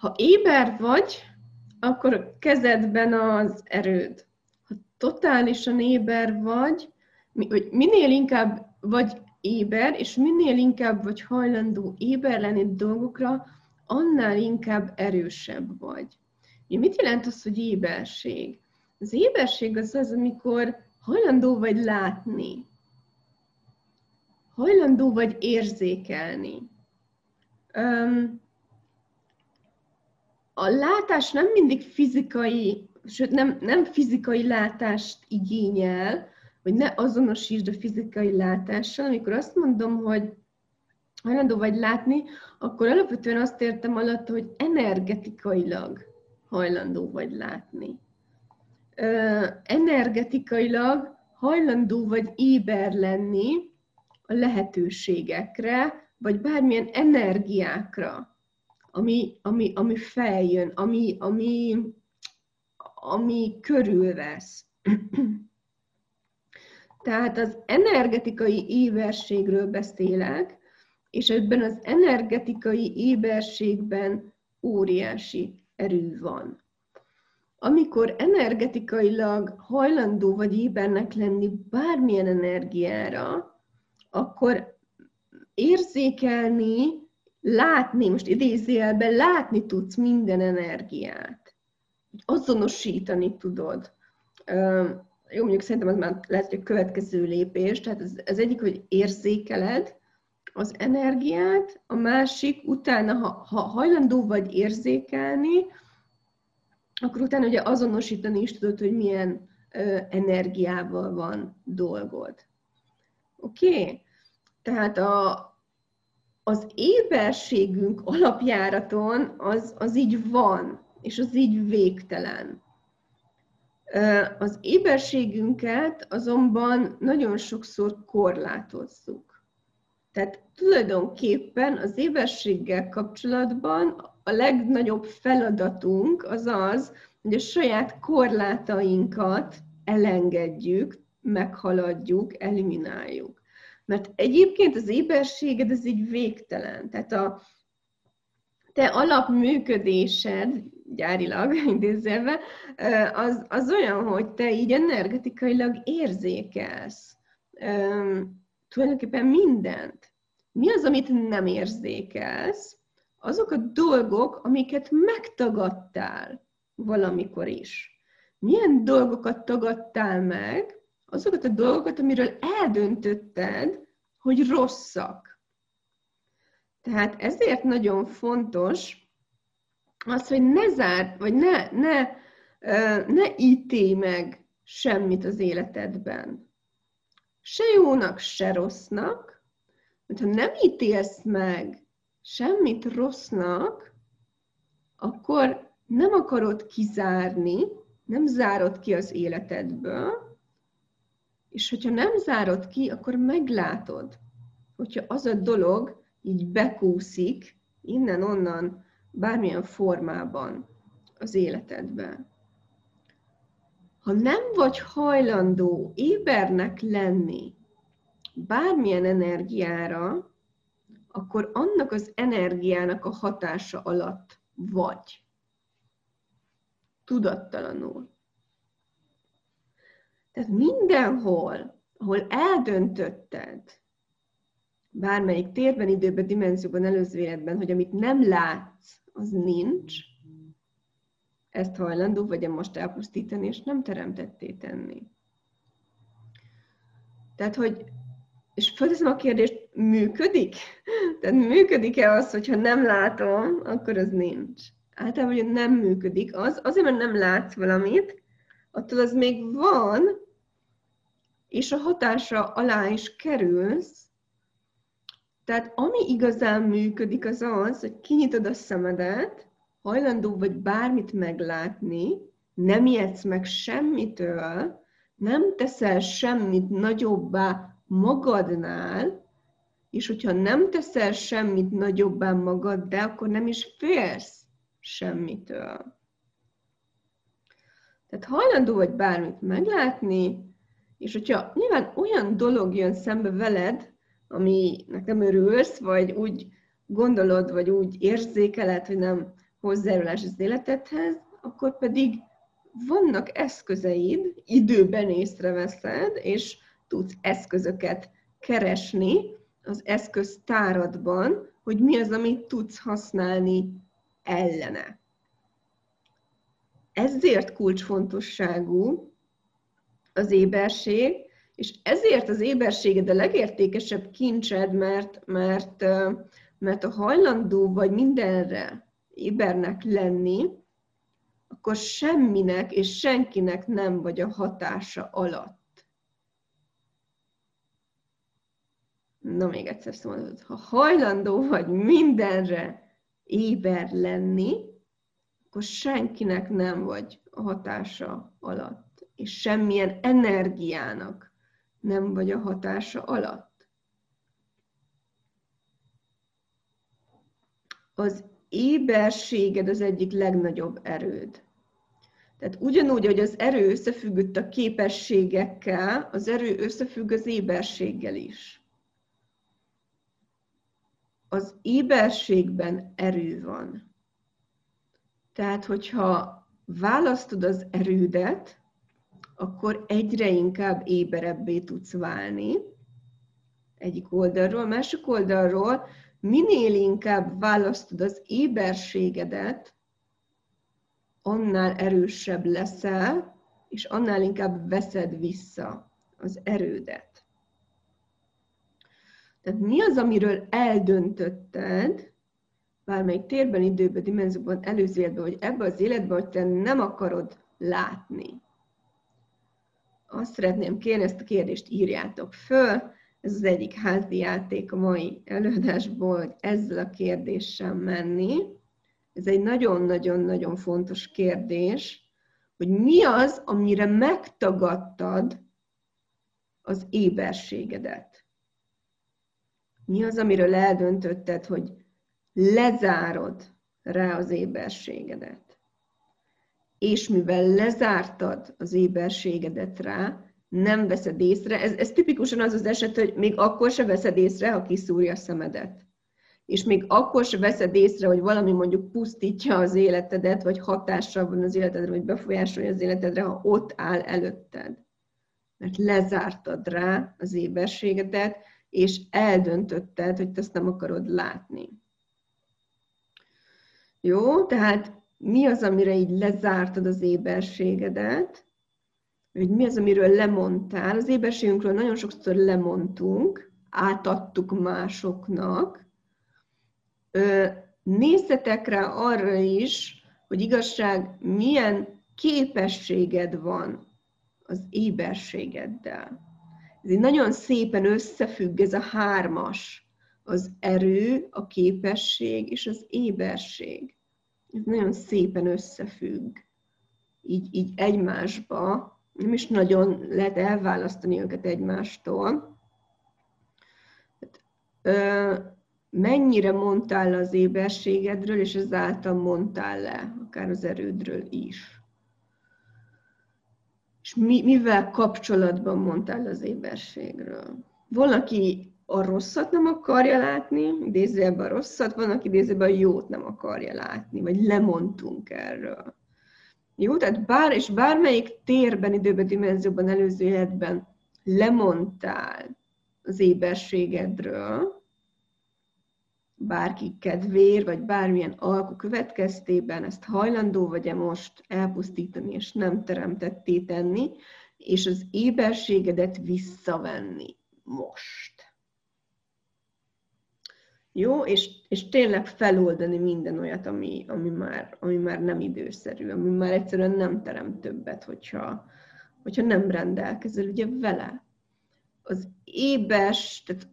Ha éber vagy, akkor kezedben az erőd. Ha totálisan éber vagy, vagy minél inkább vagy éber, és minél inkább vagy hajlandó éber lenni dolgokra, annál inkább erősebb vagy. Mit jelent az, hogy éberség? Az éberség az az, amikor hajlandó vagy látni, hajlandó vagy érzékelni. A látás nem mindig fizikai, sőt nem, nem fizikai látást igényel, hogy ne azonosítsd a fizikai látással. Amikor azt mondom, hogy hajlandó vagy látni, akkor alapvetően azt értem alatt, hogy energetikailag hajlandó vagy látni. Ö, energetikailag hajlandó vagy éber lenni a lehetőségekre, vagy bármilyen energiákra, ami, ami, ami feljön, ami, ami, ami körülvesz. Tehát az energetikai éberségről beszélek, és ebben az energetikai éberségben óriási erő van. Amikor energetikailag hajlandó vagy ébernek lenni bármilyen energiára, akkor érzékelni, látni, most idézőjelben látni tudsz minden energiát. Azonosítani tudod. Jó, mondjuk szerintem az már lehet, hogy a következő lépés, tehát az, az egyik, hogy érzékeled az energiát, a másik, utána, ha, ha hajlandó vagy érzékelni, akkor utána ugye azonosítani is tudod, hogy milyen ö, energiával van dolgod. Oké? Okay? Tehát a, az éberségünk alapjáraton az, az így van, és az így végtelen. Az éberségünket azonban nagyon sokszor korlátozzuk. Tehát tulajdonképpen az éberséggel kapcsolatban a legnagyobb feladatunk az az, hogy a saját korlátainkat elengedjük, meghaladjuk, elimináljuk. Mert egyébként az éberséged ez így végtelen. Tehát a te alapműködésed, gyárilag idézve, az, az olyan, hogy te így energetikailag érzékelsz tulajdonképpen mindent. Mi az, amit nem érzékelsz? Azok a dolgok, amiket megtagadtál valamikor is. Milyen dolgokat tagadtál meg, azokat a dolgokat, amiről eldöntötted, hogy rosszak. Tehát ezért nagyon fontos az, hogy ne zárd, vagy ne, ne, ne ítélj meg semmit az életedben. Se jónak, se rossznak, mert ha nem ítélsz meg semmit rossznak, akkor nem akarod kizárni, nem zárod ki az életedből, és hogyha nem zárod ki, akkor meglátod, hogyha az a dolog így bekúszik innen-onnan, bármilyen formában az életedben. Ha nem vagy hajlandó ébernek lenni bármilyen energiára, akkor annak az energiának a hatása alatt vagy. Tudattalanul. Tehát mindenhol, ahol eldöntötted, bármelyik térben, időben, dimenzióban, előző életben, hogy amit nem látsz, az nincs, ezt hajlandó vagy most elpusztítani, és nem teremtetté tenni. Tehát, hogy, és fölteszem a kérdést, működik? Tehát működik-e az, hogyha nem látom, akkor az nincs? Általában, nem működik. Az, azért, mert nem látsz valamit, attól az még van, és a hatása alá is kerülsz. Tehát ami igazán működik, az az, hogy kinyitod a szemedet, hajlandó vagy bármit meglátni, nem ijedsz meg semmitől, nem teszel semmit nagyobbá magadnál, és hogyha nem teszel semmit nagyobbá magad, de akkor nem is félsz semmitől. Tehát hajlandó vagy bármit meglátni, és hogyha nyilván olyan dolog jön szembe veled, ami nem örülsz, vagy úgy gondolod, vagy úgy érzékeled, hogy nem hozzájárulás az életedhez, akkor pedig vannak eszközeid, időben észreveszed, és tudsz eszközöket keresni az eszköztáradban, hogy mi az, amit tudsz használni ellene. Ezért kulcsfontosságú az éberség, és ezért az éberséged a legértékesebb kincsed, mert, mert, mert a hajlandó vagy mindenre ébernek lenni, akkor semminek és senkinek nem vagy a hatása alatt. Na még egyszer szóval, ha hajlandó vagy mindenre éber lenni, akkor senkinek nem vagy a hatása alatt, és semmilyen energiának nem vagy a hatása alatt. Az éberséged az egyik legnagyobb erőd. Tehát ugyanúgy, hogy az erő összefüggött a képességekkel, az erő összefügg az éberséggel is. Az éberségben erő van. Tehát, hogyha választod az erődet, akkor egyre inkább éberebbé tudsz válni. Egyik oldalról, másik oldalról minél inkább választod az éberségedet, annál erősebb leszel, és annál inkább veszed vissza az erődet. Tehát mi az, amiről eldöntötted, bármelyik térben, időben, dimenzióban, előző életben, vagy ebbe az életben, hogy te nem akarod látni. Azt szeretném kérni, ezt a kérdést írjátok föl, ez az egyik házi játék a mai előadásból, hogy ezzel a kérdéssel menni. Ez egy nagyon-nagyon-nagyon fontos kérdés, hogy mi az, amire megtagadtad az éberségedet. Mi az, amiről eldöntötted, hogy lezárod rá az éberségedet. És mivel lezártad az éberségedet rá, nem veszed észre. Ez, ez tipikusan az az eset, hogy még akkor se veszed észre, ha kiszúrja a szemedet. És még akkor se veszed észre, hogy valami mondjuk pusztítja az életedet, vagy hatással van az életedre, vagy befolyásolja az életedre, ha ott áll előtted. Mert lezártad rá az éberségedet, és eldöntötted, hogy te ezt nem akarod látni. Jó, tehát mi az, amire így lezártad az éberségedet, hogy mi az, amiről lemondtál. Az éberségünkről nagyon sokszor lemondtunk, átadtuk másoknak. Nézzetek rá arra is, hogy igazság milyen képességed van az éberségeddel. Ez nagyon szépen összefügg ez a hármas, az erő, a képesség és az éberség. Ez nagyon szépen összefügg, így, így egymásba, nem is nagyon lehet elválasztani őket egymástól. Ö, mennyire mondtál az éberségedről, és ezáltal mondtál le, akár az erődről is. És mi, mivel kapcsolatban mondtál az éberségről? Valaki a rosszat nem akarja látni, idézőjelben a rosszat, van, aki idézőjelben a jót nem akarja látni, vagy lemondtunk erről. Jó, tehát bár és bármelyik térben, időben, dimenzióban, előző életben lemondtál az éberségedről, bárki kedvér, vagy bármilyen alkú következtében ezt hajlandó vagy-e most elpusztítani, és nem teremtetté tenni, és az éberségedet visszavenni most. Jó, és, és tényleg feloldani minden olyat, ami, ami, már, ami már nem időszerű, ami már egyszerűen nem terem többet, hogyha, hogyha nem rendelkezel ugye vele. Az ébes, tehát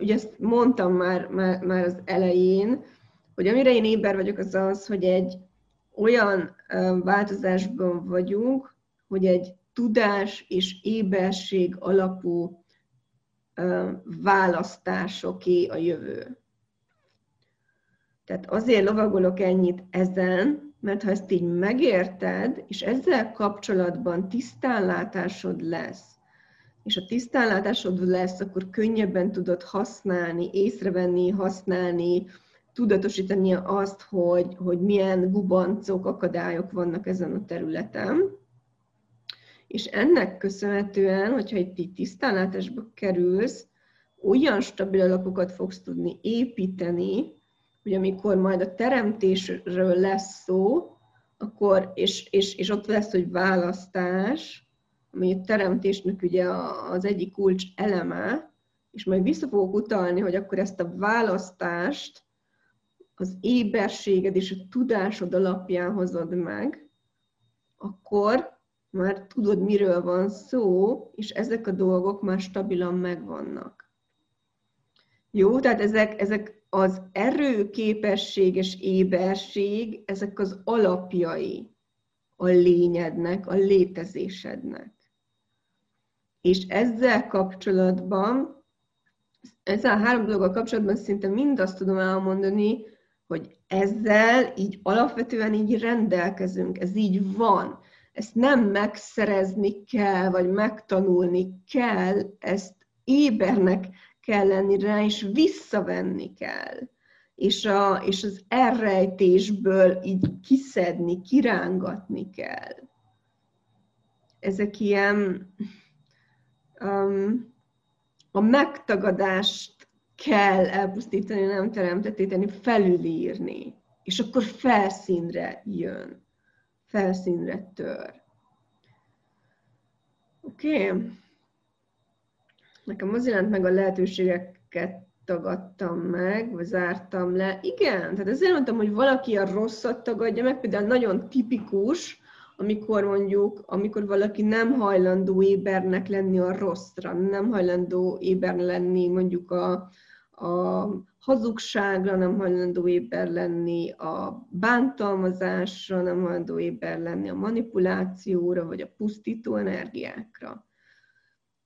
ugye ezt mondtam már, már, már az elején, hogy amire én éber vagyok, az az, hogy egy olyan változásban vagyunk, hogy egy tudás és éberség alapú választásoké a jövő. Tehát azért lovagolok ennyit ezen, mert ha ezt így megérted, és ezzel kapcsolatban tisztánlátásod lesz, és a tisztánlátásod lesz, akkor könnyebben tudod használni, észrevenni, használni tudatosítani azt, hogy, hogy milyen gubancok, akadályok vannak ezen a területen. És ennek köszönhetően, hogyha itt így tisztánlátásba kerülsz, olyan stabil alapokat fogsz tudni építeni, hogy amikor majd a teremtésről lesz szó, akkor, és, és, és ott lesz, hogy választás, ami a teremtésnek ugye az egyik kulcs eleme, és majd vissza fogok utalni, hogy akkor ezt a választást az éberséged és a tudásod alapján hozod meg, akkor már tudod, miről van szó, és ezek a dolgok már stabilan megvannak. Jó, tehát ezek, ezek az erő, képesség és éberség, ezek az alapjai a lényednek, a létezésednek. És ezzel kapcsolatban, ezzel a három dologgal kapcsolatban szinte mind azt tudom elmondani, hogy ezzel így alapvetően így rendelkezünk, ez így van. Ezt nem megszerezni kell, vagy megtanulni kell, ezt ébernek kell lenni rá, és visszavenni kell. És, a, és az elrejtésből így kiszedni, kirángatni kell. Ezek ilyen um, a megtagadást kell elpusztítani, nem teremtetíteni, felülírni. És akkor felszínre jön. Felszínre tör. Oké? Okay nekem az jelent meg a lehetőségeket tagadtam meg, vagy zártam le. Igen, tehát ezért mondtam, hogy valaki a rosszat tagadja meg, például nagyon tipikus, amikor mondjuk, amikor valaki nem hajlandó ébernek lenni a rosszra, nem hajlandó éber lenni mondjuk a, a hazugságra, nem hajlandó éber lenni a bántalmazásra, nem hajlandó éber lenni a manipulációra, vagy a pusztító energiákra.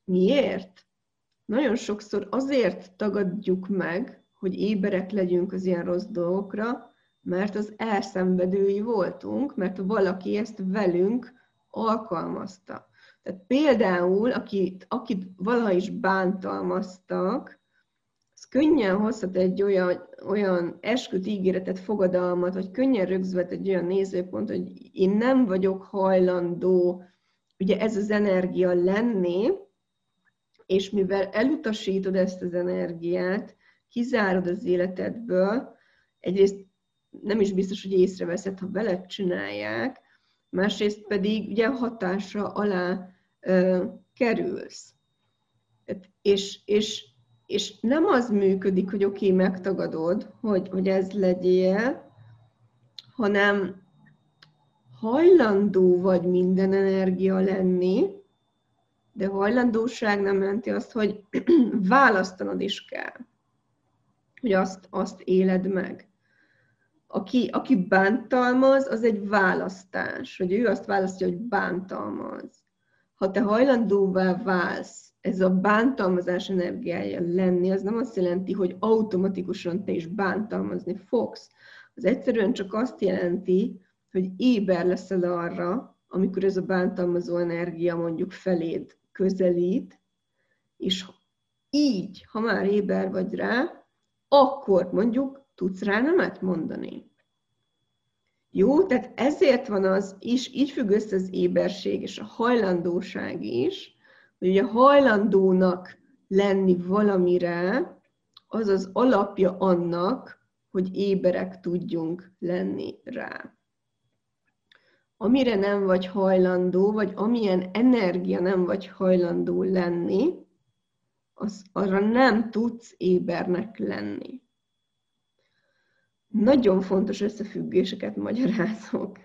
Miért? nagyon sokszor azért tagadjuk meg, hogy éberek legyünk az ilyen rossz dolgokra, mert az elszenvedői voltunk, mert valaki ezt velünk alkalmazta. Tehát például, akit, akit valaha is bántalmaztak, az könnyen hozhat egy olyan, olyan esküt ígéretet, fogadalmat, vagy könnyen rögzvet egy olyan nézőpont, hogy én nem vagyok hajlandó ugye ez az energia lenni, és mivel elutasítod ezt az energiát, kizárod az életedből, egyrészt nem is biztos, hogy észreveszed, ha veled csinálják, másrészt pedig ugye hatása alá ö, kerülsz. És, és, és nem az működik, hogy oké, okay, megtagadod, hogy, hogy ez legyél, hanem hajlandó vagy minden energia lenni, de hajlandóság nem jelenti azt, hogy választanod is kell, hogy azt, azt éled meg. Aki, aki bántalmaz, az egy választás, hogy ő azt választja, hogy bántalmaz. Ha te hajlandóvá válsz ez a bántalmazás energiája lenni, az nem azt jelenti, hogy automatikusan te is bántalmazni fogsz. Az egyszerűen csak azt jelenti, hogy éber leszel arra, amikor ez a bántalmazó energia mondjuk feléd közelít, és így, ha már éber vagy rá, akkor mondjuk tudsz rá nemet mondani. Jó, tehát ezért van az, és így függ össze az éberség és a hajlandóság is, ugye hajlandónak lenni valamire, az az alapja annak, hogy éberek tudjunk lenni rá amire nem vagy hajlandó, vagy amilyen energia nem vagy hajlandó lenni, az, arra nem tudsz ébernek lenni. Nagyon fontos összefüggéseket magyarázok.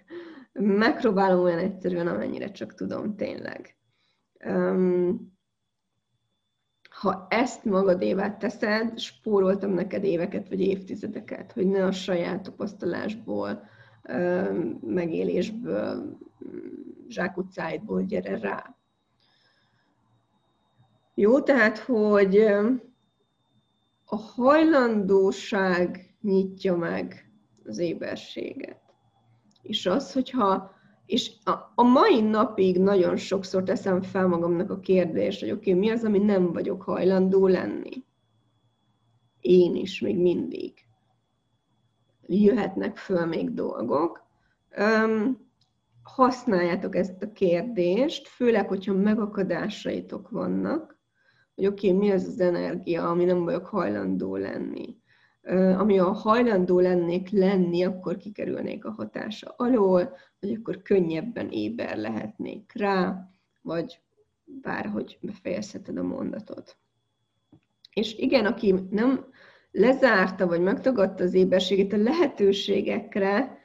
Megpróbálom olyan egyszerűen, amennyire csak tudom tényleg. Ha ezt magadévá teszed, spóroltam neked éveket vagy évtizedeket, hogy ne a saját tapasztalásból megélésből, zsákutcáidból gyere rá. Jó, tehát, hogy a hajlandóság nyitja meg az éberséget. És az, hogyha és a, a mai napig nagyon sokszor teszem fel magamnak a kérdést, hogy oké, okay, mi az, ami nem vagyok hajlandó lenni? Én is, még mindig. jöhetnek föl még dolgok. Használjátok ezt a kérdést, főleg, hogyha megakadásaitok vannak, hogy oké, okay, mi az az energia, ami nem vagyok hajlandó lenni. Ami a hajlandó lennék lenni, akkor kikerülnék a hatása alól, vagy akkor könnyebben éber lehetnék rá, vagy bárhogy befejezheted a mondatot. És igen, aki nem lezárta, vagy megtagadta az éberségét a lehetőségekre,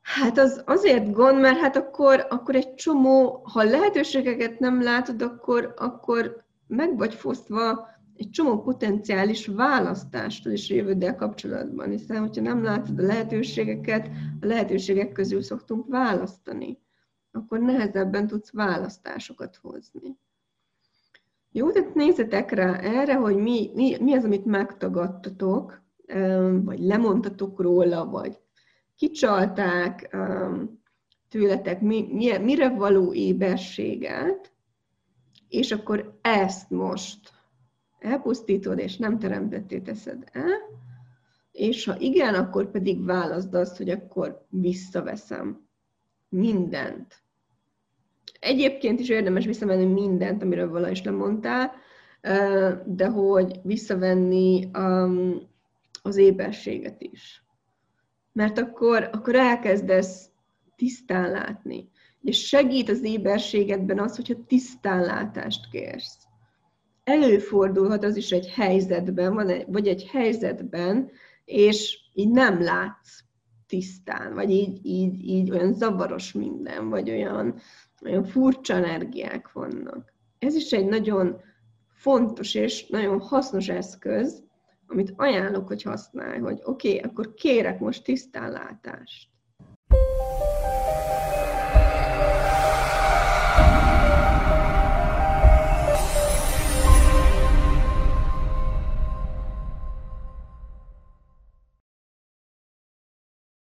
hát az azért gond, mert hát akkor, akkor egy csomó, ha lehetőségeket nem látod, akkor, akkor meg vagy fosztva egy csomó potenciális választástól is jövőddel kapcsolatban, hiszen hogyha nem látod a lehetőségeket, a lehetőségek közül szoktunk választani, akkor nehezebben tudsz választásokat hozni. Jó, tehát nézzetek rá erre, hogy mi, mi, mi az, amit megtagadtatok, vagy lemondtatok róla, vagy kicsalták tőletek, mi, mire való éberséget, és akkor ezt most elpusztítod, és nem teremtetté teszed el, és ha igen, akkor pedig válaszd azt, hogy akkor visszaveszem mindent. Egyébként is érdemes visszavenni mindent, amiről vala is lemondtál, de hogy visszavenni az éberséget is. Mert akkor, akkor elkezdesz tisztán látni. És segít az éberségedben az, hogyha tisztánlátást kérsz. Előfordulhat az is egy helyzetben, van egy, vagy egy helyzetben, és így nem látsz tisztán, vagy így, így, így olyan zavaros minden, vagy olyan, olyan furcsa energiák vannak. Ez is egy nagyon fontos és nagyon hasznos eszköz, amit ajánlok, hogy használj, hogy oké, okay, akkor kérek most tisztánlátást.